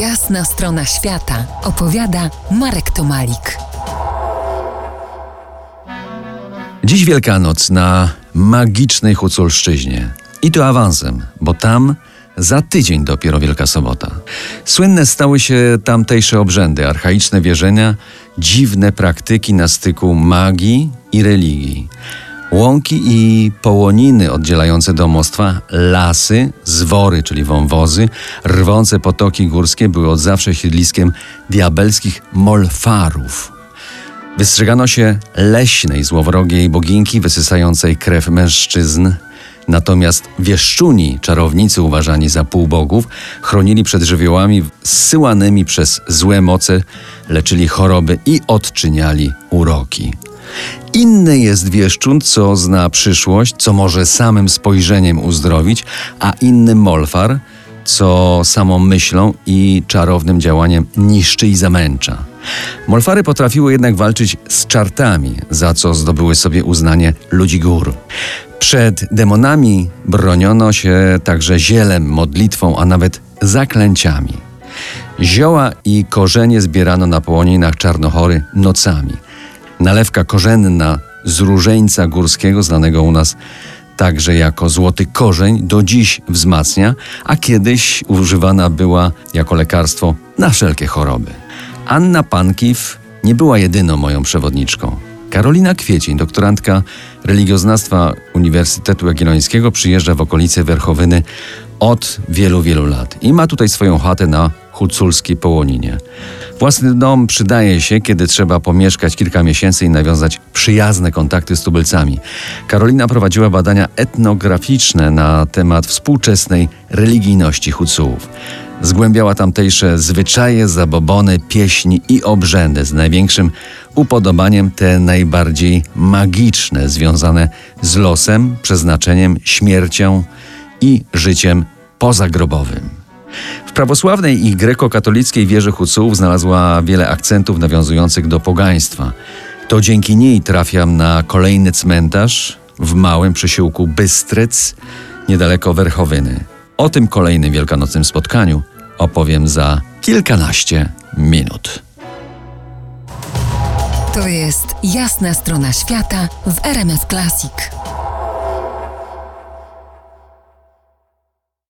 Jasna strona świata opowiada Marek Tomalik. Dziś Wielkanoc na magicznej Huculszczyźnie. I to awansem, bo tam za tydzień dopiero Wielka Sobota. Słynne stały się tamtejsze obrzędy, archaiczne wierzenia, dziwne praktyki na styku magii i religii. Łąki i połoniny oddzielające domostwa, lasy, zwory, czyli wąwozy, rwące potoki górskie były od zawsze siedliskiem diabelskich molfarów. Wystrzegano się leśnej, złowrogiej boginki wysysającej krew mężczyzn, Natomiast wieszczuni, czarownicy uważani za półbogów, chronili przed żywiołami zsyłanymi przez złe moce, leczyli choroby i odczyniali uroki. Inny jest wieszczun, co zna przyszłość, co może samym spojrzeniem uzdrowić, a inny molfar, co samą myślą i czarownym działaniem niszczy i zamęcza. Molfary potrafiły jednak walczyć z czartami, za co zdobyły sobie uznanie ludzi gór. Przed demonami broniono się także zielem, modlitwą, a nawet zaklęciami. Zioła i korzenie zbierano na połoninach Czarnochory nocami. Nalewka korzenna z różeńca górskiego, znanego u nas także jako złoty korzeń, do dziś wzmacnia, a kiedyś używana była jako lekarstwo na wszelkie choroby. Anna Pankiw nie była jedyną moją przewodniczką. Karolina Kwiecień, doktorantka religioznawstwa Uniwersytetu Jagiellońskiego, przyjeżdża w okolice Werchowyny od wielu, wielu lat i ma tutaj swoją chatę na huculskiej Połoninie. Własny dom przydaje się, kiedy trzeba pomieszkać kilka miesięcy i nawiązać przyjazne kontakty z tubylcami. Karolina prowadziła badania etnograficzne na temat współczesnej religijności Hucułów. Zgłębiała tamtejsze zwyczaje, zabobony, pieśni i obrzędy z największym upodobaniem te najbardziej magiczne, związane z losem, przeznaczeniem, śmiercią i życiem pozagrobowym. Prawosławnej i grekokatolickiej wierze Hucułów znalazła wiele akcentów nawiązujących do pogaństwa. To dzięki niej trafiam na kolejny cmentarz w małym przysiłku Bystrec, niedaleko Werchowyny. O tym kolejnym wielkanocnym spotkaniu opowiem za kilkanaście minut. To jest jasna strona świata w RMS Classic.